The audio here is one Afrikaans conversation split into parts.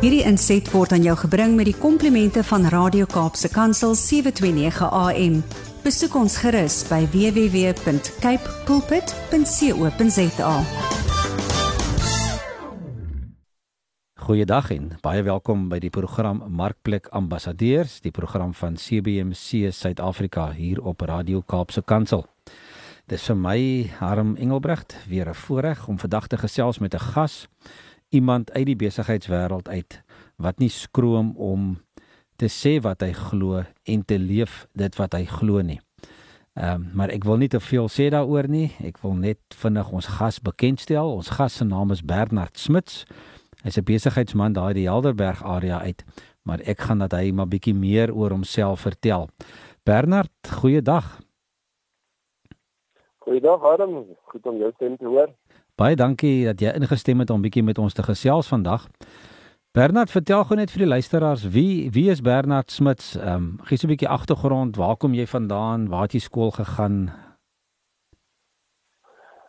Hierdie inset word aan jou gebring met die komplimente van Radio Kaapse Kansel 729 AM. Besoek ons gerus by www.cape pulpit.co.za. Goeiedag en baie welkom by die program Markplek Ambassadeurs, die program van CBC Suid-Afrika hier op Radio Kaapse Kansel. Dis vir my Harm Engelbrecht weer 'n voorreg om vandag te gesels met 'n gas, iemand uit die besigheidswêreld uit wat nie skroom om te sê wat hy glo en te leef dit wat hy glo nie. Ehm um, maar ek wil nie te veel sê daaroor nie. Ek wil net vinnig ons gas bekendstel. Ons gas se naam is Bernard Smits. Hy's 'n besigheidsman daar in die Helderberg area uit, maar ek gaan dat hy maar bietjie meer oor homself vertel. Bernard, goeiedag. Goeiedag Adam, goed om jou stem te hoor. Baie dankie dat jy ingestem het om bietjie met ons te gesels vandag. Bernard, vertel gou net vir die luisteraars wie wie is Bernard Smits? Ehm um, gee so 'n bietjie agtergrond, waar kom jy vandaan? Waar het jy skool gegaan?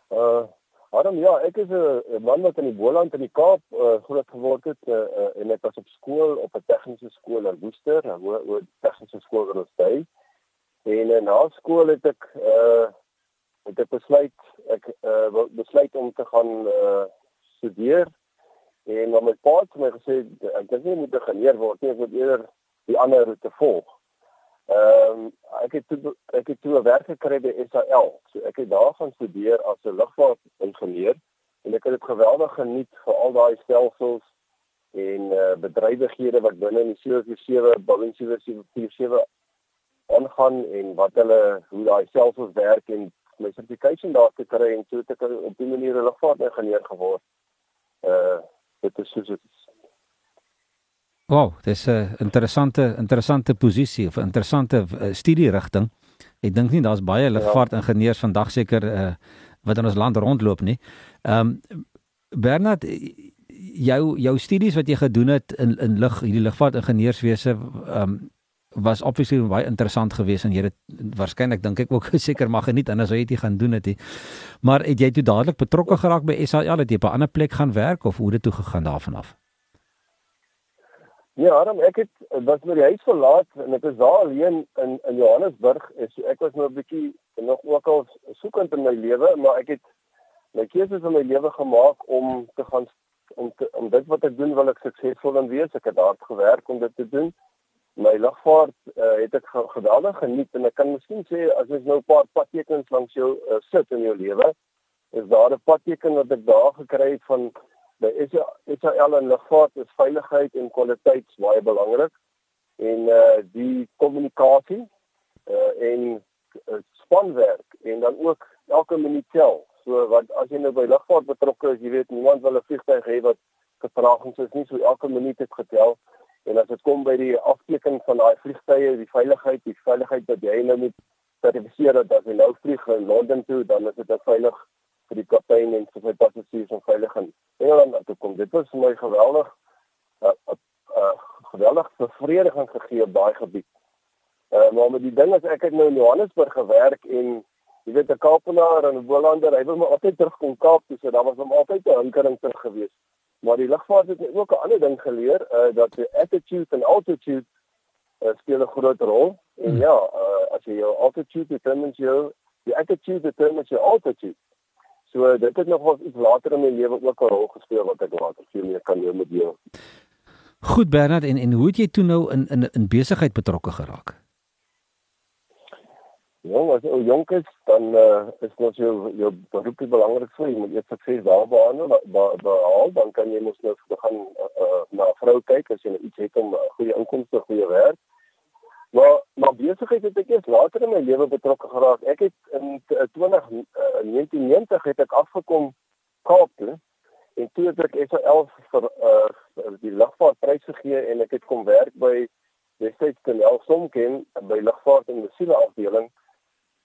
Uh Adam, ja, ek is 'n man wat in die Boland in die Kaap uh, groot geword het uh, uh, en ek was op skool op 'n tegniese skool in Woester, 'n tegniese skool in Oosthuizen. En uh, na skool het ek uh het ek besluit ek uh, besluit om te gaan uh, studeer en wat my pa het my gesê ek dink nie moet geneer word nie ek moet eerder die ander roete volg. Ehm um, ek het toe, ek het toe 'n werk gekry by SAL. So ek het daar gaan studeer as 'n lugvaartingenieur en ek het dit geweldig geniet vir al daai stelsels en uh, bedrywighede wat binne in die 747 Boeing 747 aangaan en wat hulle hoe daai stelsels werk en my certification daar te kry en toe het ek op die manier 'n lugvaartingenieur geword. Uh dit is soos dit is. Wow, dis 'n interessante interessante posisie of 'n interessante uh, studierigting. Ek dink nie daar's baie lugvaartingenieurs ja. vandag seker uh wat in ons land rondloop nie. Ehm um, Bernard jou jou studies wat jy gedoen het in in lug hierdie lugvaartingenieurswese ehm um, was obviously baie interessant geweest en jy het waarskynlik dink ek ook seker mag geniet anders sou jy dit gaan doen het. Maar het jy toe dadelik betrokke geraak by SAL het jy op 'n ander plek gaan werk of hoe het dit toe gegaan daarvan af? Ja, Adam, ek het was met die huis verlaat en ek was daar alleen in in Johannesburg en so ek was nou 'n bietjie nog ook al soekend in my lewe, maar ek het my keuses in my lewe gemaak om te gaan om te, om dit wat ek doen wil ek suksesvol in wees. Ek het hard gewerk om dit te doen my lugvaart uh, het ek geweldig geniet en ek kan miskien sê as jy nou 'n paar padtekens langs jou uh, sit in jou lewe is daar 'n padteken wat ek daar gekry het van by Israel en lugvaart is veiligheid en kwaliteit baie belangrik. En uh, die kommunikasie uh, en uh, spanwerk en dan ook elke minuut tel. So wat as jy nou by lugvaart betrokke is jy weet niemand wil 'n vliegtuig hê wat vertragings is nie so elke minuut het getel En as dit kom by die afteken van daai vliegtye, die veiligheid, die veiligheid wat jy nou moet sertifiseer dat as jy nou vlieg in Londen toe, dan is dit veilig vir die kaptein en vir sy passasiers en veilig in Engeland toe kom. Dit was vir my geweldig 'n uh, uh, uh, geweldig bevrediging gegee daai gebied. Uh, maar met die ding is ek het nou in Johannesburg gewerk en jy weet 'n Kaapenaar en 'n Boolander, hy wil my altyd terugkom Kaap toe, so daar was hom altyd 'n hinkering terug geweest. Maar die lugvaart het my ook 'n ander ding geleer, uh dat die attitude en altitude uh, speel 'n groot rol. En hmm. ja, uh, as jy jou altitude determines jou, die attitude determines your altitude. So dit het nog iets later in my lewe ook 'n rol gespeel wat ek later veel meer kan doen met jou. Goed Bernard en en hoe het jy toe nou in in in besigheid betrokke geraak? Ja, as jy jonk is, dan uh, is mos jou jou beroep belangrik vir jy moet eers sukses daar behaal, behaal, dan kan jy mos nou begin uh, uh, na 'n vrou kyk as jy nou iets het om uh, goeie inkomste, goeie werk. Maar maar besigheid het ek eers later in my lewe betrokke geraak. Ek het in 20 uh, 1990 het ek afgekom Kaap toe en toe het ek SAL vir uh, die lugvaartprys gegee en ek het kom werk by Destyds Tonel Somken by lugvaart en mesiele afdeling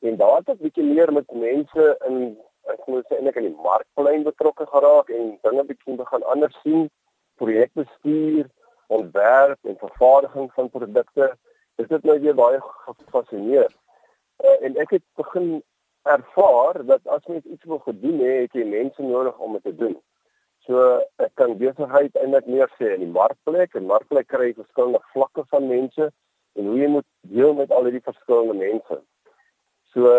en daar het ek bietjie meer met mense in ek moet sê eintlik in die markplein betrokke geraak en dinge bietjie begin anders sien. Projekbestuur ontwerp en vervaardiging van produkte. Dit het my weer baie gefassineer. Uh, en ek het begin ervaar dat as mens iets wil gedoen het, het jy mense nodig om dit te doen. So ek kan besigheid eintlik meer sê in die markplek. En markplek kry verskillende vlakke van mense en hoe jy moet deel met al hierdie verskillende mense. So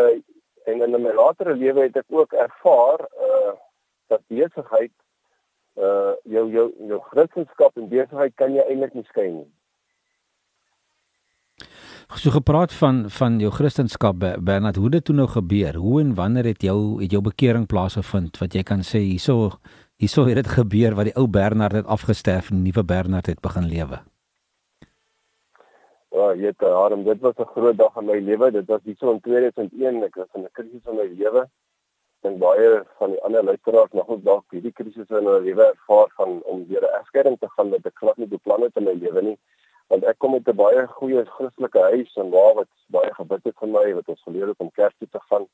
en in my latere lewe het ek ook ervaar uh dat besigheid uh jou jou jou Christendom en besigheid kan jy eintlik nie skei nie. So gepraat van van jou Christendom Bernard, hoe dit toe nou gebeur? Hoe en wanneer het jou het jou bekering plaasgevind wat jy kan sê hierso hierso het dit gebeur wat die ou Bernard het afgesterf en die nuwe Bernard het begin lewe? Ja, jy het daarom dit was 'n groot dag in my lewe. Dit was hierso in 2001. Ek was in 'n krisis in my lewe. Ek dink baie van die ander luisteraars nog ook dalk hierdie krisis in hulle lewe ervaar van om weer 'n egskeiding te gaan wat ek glad nie beplan het in my lewe nie. Want ek kom uit 'n baie goeie Christelike huis en waar wat baie gebid het vir my wat ons geleer het om kerk toe te gaan.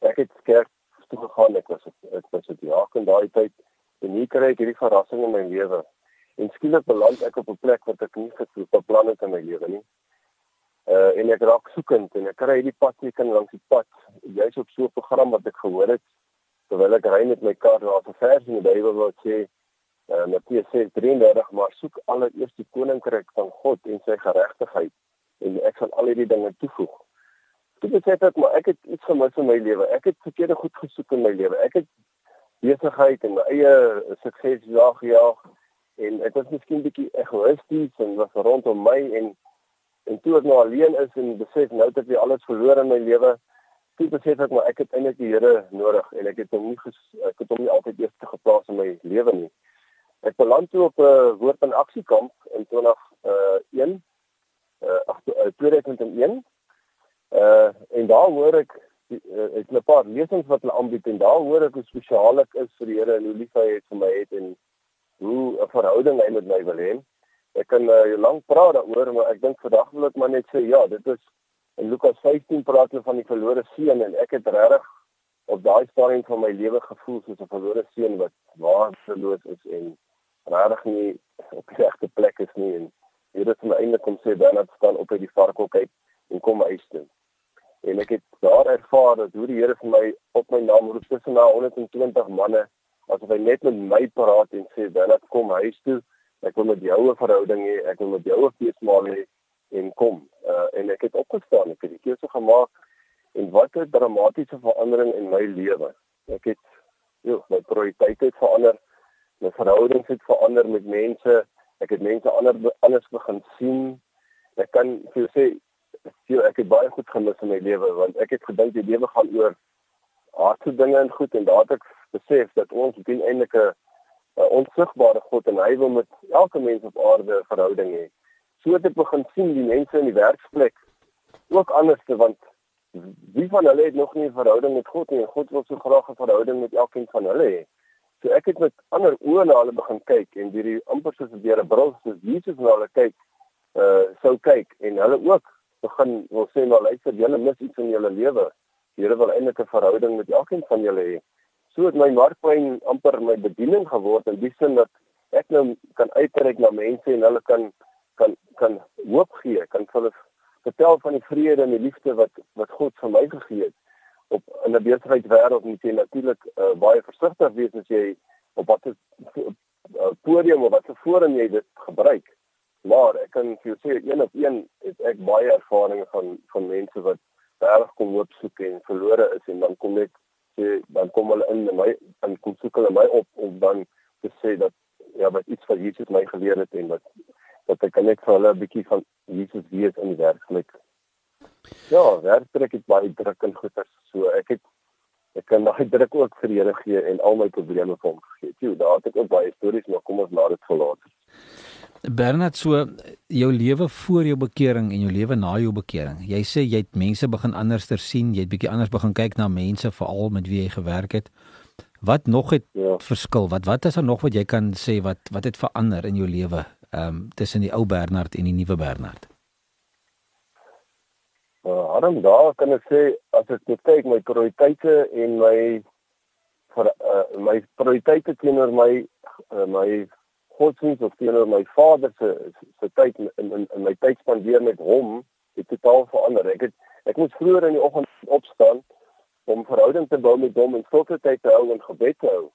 Ek het kerk toe gegaan. Ek was ek was ja, in daai tyd en hier kry ek hierdie verrassing in my lewe en skielik beland ek op 'n plek wat ek nie beplan het in my lewe nie. Uh en ek raak soekend en ek kry hierdie padteken langs die pad, juis op so 'n program wat ek gehoor het terwyl ek ry met my kar na 'n vers in die Bybel wat sê uh Matteus 6:33 maar soek allereers die koninkryk van God en sy geregtigheid en ek sal al hierdie dinge toevoeg. Toe besef ek maar ek het iets gemis in my lewe. Ek het verkeerde goed gesoek in my lewe. Ek het besigheid en my eie sukses jaag jaag en ek was miskien bietjie egoïsties en was rondom my en en toe ek nou alleen is en besef nou dat ek alles verloor in my lewe toe besef ek maar ek het eintlik die Here nodig en ek het hom nie ges, ek het hom nie altyd eers te geplaas in my lewe nie. Ek beland toe op 'n uh, woord en aksiekamp in 2001 uh, uh 2001 uh en daar hoor ek uh, ek 'n paar lesings wat hulle aanbied en daar hoor ek hoe spesiaal ek is vir die Here en hoe lief hy het vir my het en hoe 'n verhouding hy met my wil hê. Ek kan uh, lank praat daaroor, maar ek dink vandag wil ek maar net sê ja, dit is in Lukas 15 praat hulle van die verlore seun en ek het regtig op daai stadium van my lewe gevoel soos 'n verlore seun wat waardeloos is en regtig nie op die regte plek is nie en hier het my eintlik kom sê het staan op by die varkhok uit en kom huis toe. En ek het daar ervaar dat hoe die Here vir my op my naam roep tussen na 120 manne asof hy net met my praat en sê dat kom huis toe. Ek wil met jou 'n verhouding hê. Ek wil met jou 'n feesmaal hê en kom. Uh, en ek het opgestaan. Ek het die keuse gemaak en wat 'n dramatiese verandering in my lewe. Ek het ja my prioriteite het verander. My verhoudings het verander met mense. Ek het mense ander anders begin sien. Ek kan vir jou sê jy ek het baie goed gemis in my lewe want ek het gedink die lewe gaan oor harde dinge en goed en daar het ek besef dat ons dien eintlik 'n onsigbare God en hy wil met elke mens op aarde 'n verhouding hê. So het ek begin sien die mense in die werksplek ook anderste want wie van hulle het nog nie 'n verhouding met God nie en God wil so graag 'n verhouding met elkeen van hulle hê. So ek het met ander oë na hulle begin kyk en hierdie amper soos deur 'n bril soos Jesus na hulle kyk, uh sou kyk en hulle ook begin wil sê maar luister, julle mis iets in julle lewe. Die Here wil eintlik 'n verhouding met elkeen van julle hê so het my markplein amper my bediening geword in die sin dat ek nou kan uitreik na mense en hulle kan kan kan hoop gee, kan hulle vertel van die vrede en die liefde wat wat God vir my gegee het. Op in 'n besigheidswêreld moet jy natuurlik uh, baie versigtig wees as jy op wat 'n uh, podium of wat 'n forum jy dit gebruik. Maar ek kan vir jou sê een op een het ek baie ervarings van van mense wat reg kom hoop soek en verlore is en dan kom ek sê dan kom hulle in my dan kom soek hulle my op om dan te sê dat ja wat iets van Jesus my geleer het en wat dat ek net vir hulle 'n bietjie van Jesus weet in die werklik. Ja, werklik het baie druk en goeters so ek het ek kan daai druk ook vir die Here gee en al my probleme vir hom gegee. Toe daar het ek ook baie stories maar kom ons laat dit verlaat. Bernard so jou lewe voor jou bekering en jou lewe na jou bekering. Jy sê jy het mense begin anderster sien, jy het bietjie anders begin kyk na mense veral met wie jy gewerk het. Wat nog het ja. verskil? Wat wat is daar nog wat jy kan sê wat wat het verander in jou lewe ehm um, tussen die ou Bernard en die nuwe Bernard? Uh, Adam daar kan ek sê as ek net kyk my prioriteite en my vir uh, my prioriteite teenoor my uh, my godsdienst of teenoor my vader se se tyd in in in my tyd spandeer met hom het totaal verander. Ek het ek moes vroeër in die oggend opstaan om verhouding te bou met hom en stilte tyd te hou en gebed te hou.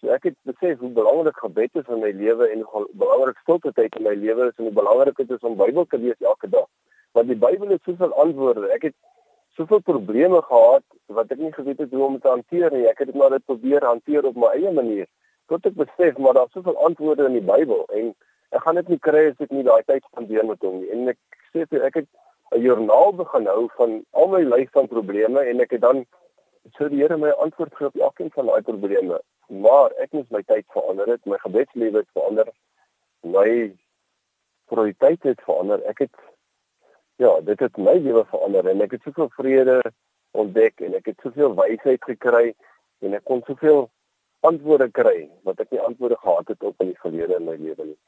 So ek het besef hoe belangrik gebed is in my lewe en hoe belangrik stilte tyd in my lewe is en hoe belangrik dit is om Bybel te lees elke dag. Want die Bybel het soveel antwoorde. Ek het soveel probleme gehad wat ek nie geweet het hoe om te hanteer nie. Ek het dit maar net probeer hanteer op my eie manier. Tot ek besef maar daar's soveel antwoorde in die Bybel en ek gaan dit nie kry as ek nie daai tyd spandeer met hom nie. En ek sê vir ek het 'n joernaal begin hou van al my lys van probleme en ek het dan so die Here my antwoord gee op elkeen van daai probleme. Maar ek moet my tyd verander het, my gebedslewe het verander, my prioriteite het verander. Ek het ja, dit het my lewe verander en ek het soveel vrede ontdek en ek het soveel wysheid gekry en ek kon soveel antwoorde kry wat ek nie antwoorde gehad het op in die verlede in my lewe nie.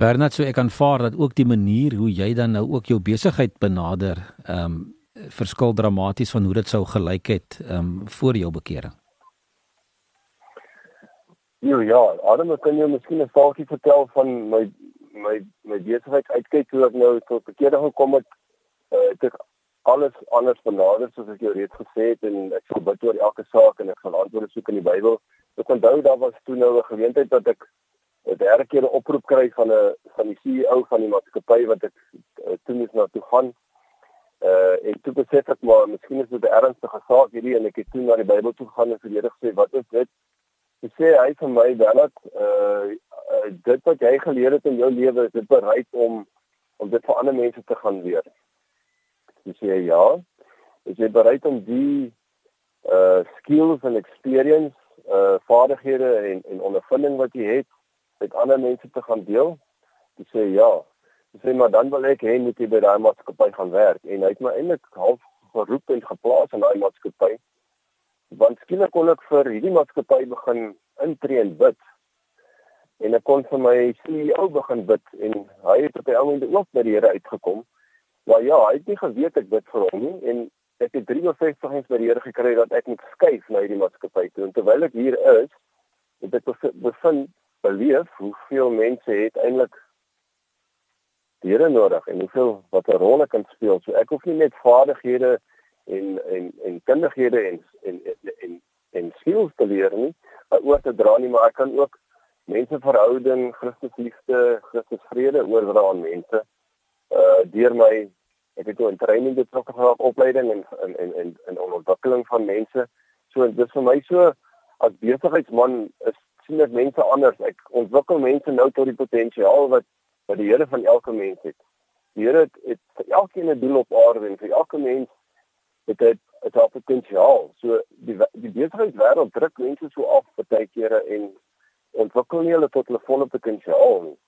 Bernard, so ek aanvaar dat ook die manier hoe jy dan nou ook jou besigheid benader, ehm um, verskil dramaties van hoe dit sou gelyk het ehm um, voor jou bekering. Jo, ja, Adam, kan jy miskien 'n staaltjie vertel van my my my besigheid uitkyk hoe ek nou tot bekeerde gekom het? Uh, ek het alles anders benader soos ek jou reeds gesê het en ek sal bid oor elke saak en ek gaan antwoorde soek in die Bybel. Ek onthou daar was toe nou 'n geleentheid dat ek 'n derde keer 'n oproep kry van 'n van die CEO van die maatskappy wat ek uh, toe moes na toe gaan. Uh en toe besef ek maar miskien is dit 'n ernstige saak hierdie en ek het toe na die Bybel toe gegaan en vir Here gesê wat is dit? Hy sê hy vir my dat uh, uh dit wat jy geleer het in jou lewe is dit bereid om om dit vir ander mense te gaan leer. Dis sê ja. Is jy bereid om die uh skills and experience uh vaardighede en en ondervinding wat jy het met ander mense te gaan deel? Dis sê ja. Dis sê maar dan wil ek hê moet jy by daai maatskappy gaan werk en hy het my eintlik half geroep en geplaas in daai maatskappy. Want skielik kon ek vir hierdie maatskappy begin intree en bid. En ek kon vir my CEO begin bid en hy het op die ou end ook by die Here uitgekom. Maar ja, hy het nie geweet ek bid vir hom nie en ek het drie bevestigings by die Here gekry dat ek moet skuif na hierdie maatskappy toe. En terwyl ek hier is, het ek bevind beleef hoeveel mense het eintlik die Here nodig en hoeveel wat 'n rol kan speel. So ek hoef nie net vaardighede en en en kundighede en en en en, skills te leer nie, maar oor te dra nie, maar ek kan ook menseverhouding, Christusliefde, Christusvrede oordra aan mense uh deur my ek het toe in training betrokke geraak opleiding en en en en in ontwikkeling van mense. So dis vir my so as besigheidsman is sien ek mense anders. Ek ontwikkel mense nou tot die potensiaal wat wat die Here van elke mens het. Die Here het, het vir elkeen 'n doel op aarde en vir elke mens het dit het 'n potensiaal. So die die besigheidswêreld druk mense so af baie kere en ontwikkel nie hulle tot hulle volle potensiaal nie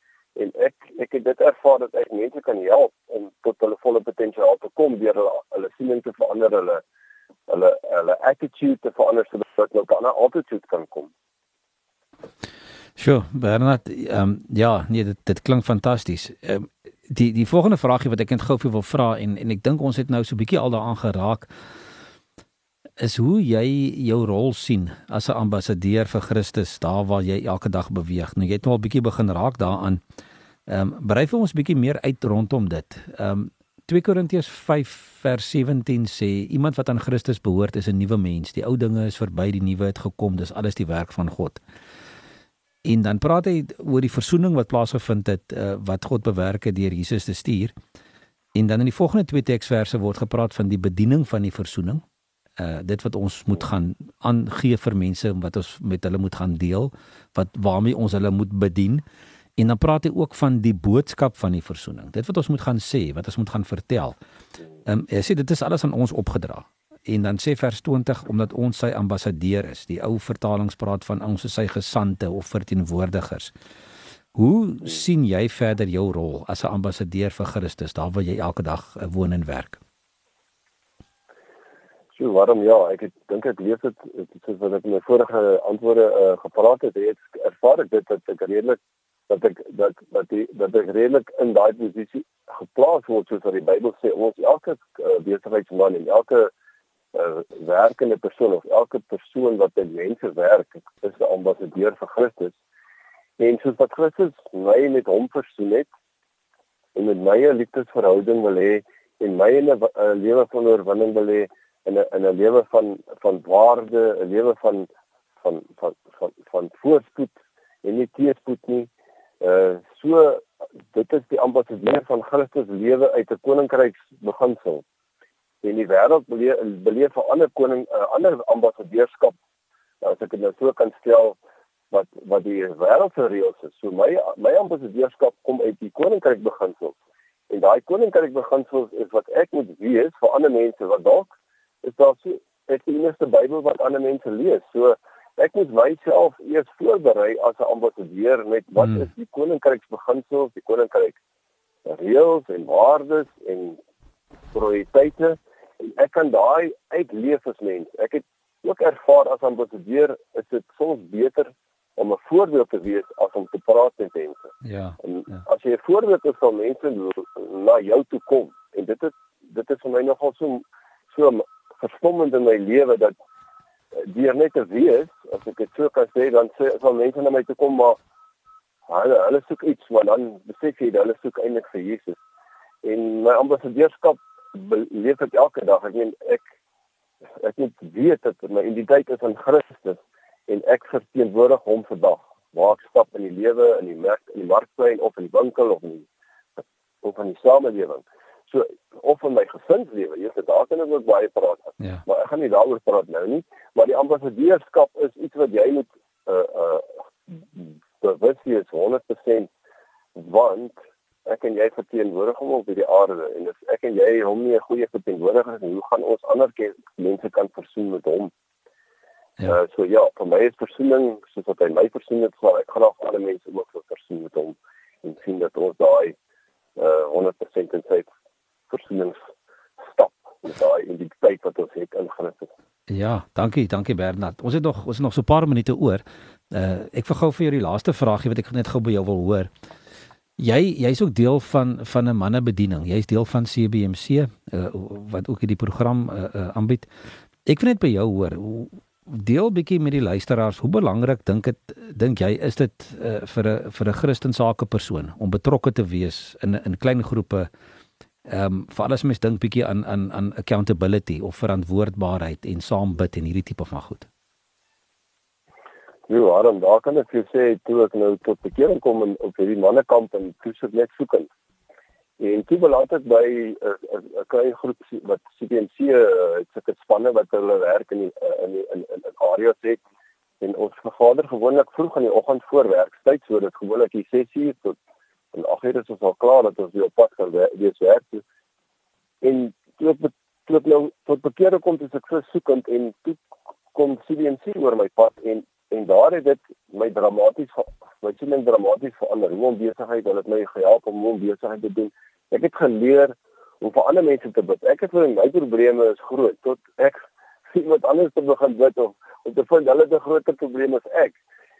en ek ek het dit ervaar dat ek mense kan help om tot hulle volle potensiaal te kom deur hulle hulle siening te verander hulle hulle hulle attitude te verander sodat hulle op 'n ander altitude kan kom. Sjoe, Bernard, ehm um, ja, nee dit dit klink fantasties. Ehm um, die die volgende vraagie wat ek net gou vir wil vra en en ek dink ons het nou so 'n bietjie al daaraan geraak is hoe jy jou rol sien as 'n ambassadeur vir Christus daar waar jy elke dag beweeg. Nou jy het nou al bietjie begin raak daaraan. Ehm um, berei vir ons bietjie meer uit rondom dit. Ehm um, 2 Korintiërs 5 vers 17 sê iemand wat aan Christus behoort is 'n nuwe mens. Die ou dinge is verby, die nuwe het gekom. Dis alles die werk van God. En dan praat hy oor die verzoening wat plaasgevind het uh, wat God bewerk het deur Jesus te stuur. En dan in die volgende twee teksverse word gepraat van die bediening van die verzoening uh dit wat ons moet gaan aangee vir mense wat ons met hulle moet gaan deel wat waarmee ons hulle moet bedien. En dan praat hy ook van die boodskap van die verzoening. Dit wat ons moet gaan sê wat ons moet gaan vertel. Ehm um, hy sê dit is alles aan ons opgedra. En dan sê vers 20 omdat ons sy ambassadeur is. Die ou vertalings praat van ons is sy gesande of verteenwoordigers. Hoe sien jy verder jou rol as 'n ambassadeur vir Christus daar waar jy elke dag uh, woon en werk So waarom ja, ek het dink ek lees dit soos wat ek in my vorige antwoorde uh, gepraat het, het ervaar ek dit dat ek redelik dat ek dat dat die dat ek redelik in daai posisie geplaas word soos wat die Bybel sê ons elke uh, besigheidsman en elke uh, werkende persoon of elke persoon wat met mense werk is 'n ambassadeur vir Christus. En soos wat Christus my met hom versoen het en met my 'n liefdesverhouding wil hê en my 'n lewe van oorwinning wil hê in 'n in 'n lewe van van waarde, 'n lewe van van van van van voorspoed en nie teëspoed nie. Uh so dit is die ambassadeur van Christus lewe uit 'n koninkryksbeginsel. En die wêreld beleef 'n ander koning 'n uh, ander ambassadeurskap. As ek dit nou so kan stel wat wat die wêreld se reëls is. So my my ambassadeurskap kom uit die koninkryksbeginsel. En daai koninkryksbeginsels is wat ek moet wees vir ander mense wat dalk is daar so ek die enigste Bybel wat ander mense lees. So ek moet myself eers voorberei as 'n ambassadeur met wat hmm. is die koninkryksbeginsels, die koninkryk reëls en waardes en prioriteite en ek kan daai uitleef as mens. Ek het ook ervaar as ambassadeur is dit soms beter om 'n voorbeeld te wees as om te praat met mense. Ja. En ja. as jy 'n voorbeeld is van mense na jou toe kom en dit is dit is vir my nogal so so verstommend in my lewe dat deur net te wees, as ek dit so kan sê, dan sê al mense na my toe kom maar hulle hulle soek iets, maar dan besef jy hulle soek eintlik vir Jesus. En my ambassadeurskap leef ek elke dag. Ek meen ek ek moet weet dat my identiteit is in Christus en ek verteenwoordig hom vandag. Waar ek stap in die lewe, in die mark, in die markplein of in die winkel of in die of in die samelewing. So of in my gesinslewe, jy weet daar kan ek ook baie praat. Ja. Maar ek gaan nie daaroor praat nou nie, maar die ambassadeurskap is iets wat jy moet uh uh bewus wees 100% want ek en jy verteenwoordig hom op hierdie aarde en as ek en jy hom nie 'n goeie verteenwoordiger is, hoe gaan ons ander mense kan versoen met hom? Ja. Uh, so ja, vir my is versoening soos wat hy my versoen het, so ek ook ander mense ook versoen met hom en sien dat ons daai uh 100% in sy versoeningsstap met daai identiteit wat ons het in Christus. Ja, dankie, dankie Bernard. Ons het nog ons het nog so 'n paar minute oor. Uh ek vir gou vir jou die laaste vraagie wat ek net gou by jou wil hoor. Jy jy's ook deel van van 'n mannebediening. Jy's deel van CBMC uh, wat ook hierdie program uh, uh, aanbied. Ek wil net by jou hoor. Deel bietjie met die luisteraars, hoe belangrik dink dit dink jy is dit uh, vir 'n vir 'n Christensake persoon om betrokke te wees in in klein groepe ehm um, vir alles mens dink bietjie aan aan aan accountability of verantwoordbaarheid en saam bid en hierdie tipe van goed. Ja, waarom daar kan ek vir sê toe ek nou tot bekering kom in op hierdie mannekamp en toe sit net soekend. En toe belaat ek by 'n uh, 'n uh, uh, klein groep wat CPNC uh, het sulke spanne wat hulle werk in die, uh, in die, in in in areas het en ons vergader gewoonlik vroeg in die oggend voor werkstyd so dit gewoonlik die 6uur tot ag hier is al klaar dat ons weer op pad kan wees werk toe. En toe ek toe ek nou tot bekeerde kom toe ek versoekend en toe kom CBC oor my pad en en daar het dit my dramaties my siening dramaties verander. Hoe om besigheid, hulle het my gehelp om hoe om besigheid te doen. Ek het geleer om vir ander mense te bid. Ek het vir my probleme is groot tot ek iemand anders te begin bid of om te vind hulle het 'n groter probleem as ek.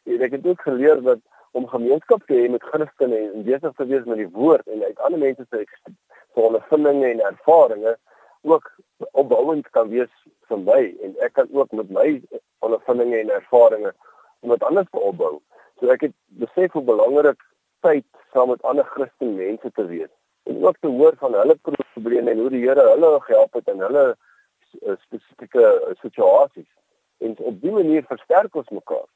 En ek het ook geleer dat om gemeenskap te hê met Christene en besig te wees met die woord en uit ander mense se se ondervindinge en ervarings ook opbouend kan wees vir my en ek kan ook met my ondervindinge en ervarings iemand anders opbou. So ek het besef hoe belangrik tyd saam met ander Christen mense te wees en ook te hoor van hulle probleme en hoe die Here hulle gehelp het in hulle spesifieke situasies. En op dié manier versterk ons mekaar.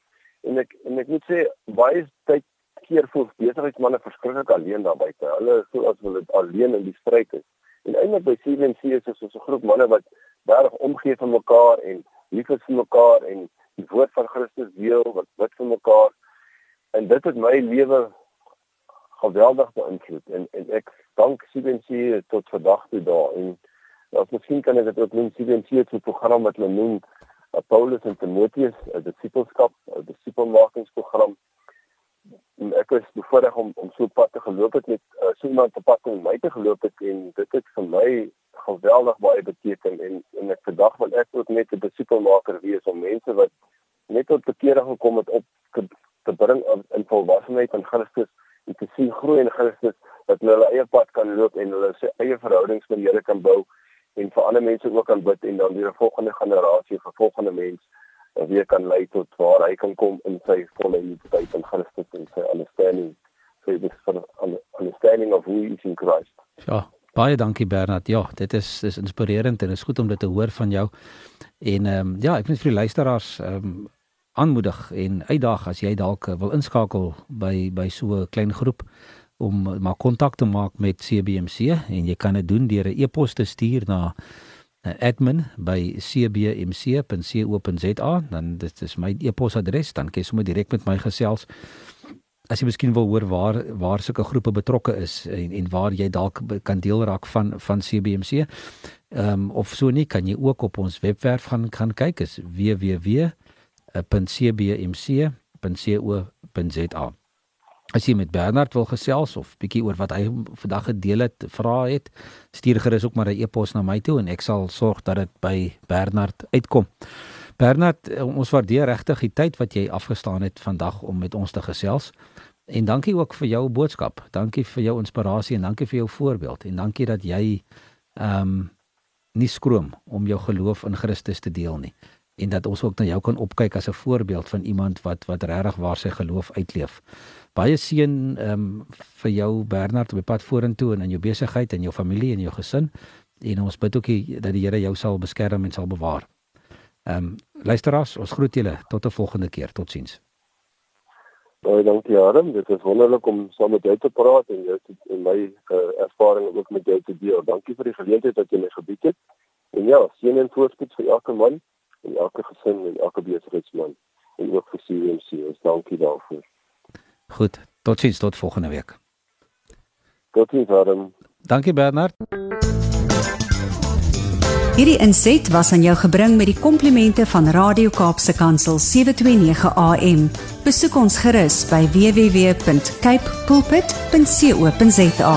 En ek en ek moet sê baie tyd keer voel besigheidsmense verskriklik alleen daar buite. Hulle voel as hulle alleen in die stryd is. En eintlik by CNC is dit so 'n groep manne wat reg omgee vir mekaar en lief is vir mekaar en die woord van Christus deel wat bid vir mekaar. En dit het my lewe geweldig beïnvloed en en ek dank CNC tot vandag toe daar en as miskien kan ek dit ook noem CNC 'n program wat hulle noem Paulus en Timoteus, 'n disipelskap, 'n disipelmakingsprogram. En ek was bevoorreg om om so pad te geloop het met uh, so iemand te pad om my te geloop het en dit het vir my geweldig baie beteken en en ek vandag wil ek ook net 'n disipelmaker wees om mense wat net tot bekering gekom het op te bring in volwassenheid in Christus en te sien groei in Christus dat hulle hulle eie pad kan loop en hulle se eie verhoudings met die Here kan bou en vir ander mense ook kan bid en dan weer 'n volgende generasie vir volgende mens weer kan lei tot waar hy kan kom in sy volle identiteit in Christus en sy understanding so dit is van understanding of who is in Christ. Ja, baie dankie Bernard. Ja, dit is dis inspirerend en is goed om dit te hoor van jou. En ehm um, ja, ek net vir die luisteraars ehm um, aanmoedig en uitdaag as jy dalk wil inskakel by by so 'n klein groep om maar kontak te maak met CBMC en jy kan dit doen deur 'n e-pos te stuur na uh, admin by cbmc.co.za dan dit is my e-posadres dan kan jy sommer direk met my gesels. As jy miskien wil hoor waar waar sulke groepe betrokke is en en waar jy dalk kan deel raak van van CBMC ehm um, of so nie kan jy ook op ons webwerf gaan gaan kyk is www.cbmc.co.za As jy met Bernard wil gesels of bietjie oor wat hy vandag gedeel het, vra het, stuur gerus ook maar 'n e-pos na my toe en ek sal sorg dat dit by Bernard uitkom. Bernard, eh, ons waardeer regtig die tyd wat jy afgestaan het vandag om met ons te gesels. En dankie ook vir jou boodskap. Dankie vir jou inspirasie en dankie vir jou voorbeeld en dankie dat jy ehm um, nie skroom om jou geloof in Christus te deel nie en dat ons ook na jou kan opkyk as 'n voorbeeld van iemand wat wat regtig waar sy geloof uitleef baie seën ehm um, vir jou Bernard op die pad vorentoe en in jou besigheid en jou familie en jou gesin en ons bid ook dat die Here jou sal beskerm en sal bewaar. Ehm um, luisteraars, ons groet julle tot 'n volgende keer. Totsiens. Baie dankie Adam, dit is wonderlik om saam met jou te praat en jou en my uh, ervarings ook met jou te deel. Dankie vir die geleentheid wat jy my gebied het. En ja, seën en voorspoed vir elke man en elke gesin en elke besigheidsman en ook vir CMC. Ons dankie daarvoor. Goed, totsiens tot volgende week. Totsiens Adam. Dankie Bernard. Hierdie inset was aan jou gebring met die komplimente van Radio Kaapse Kansel 729 AM. Besoek ons gerus by www.cape pulpit.co.za.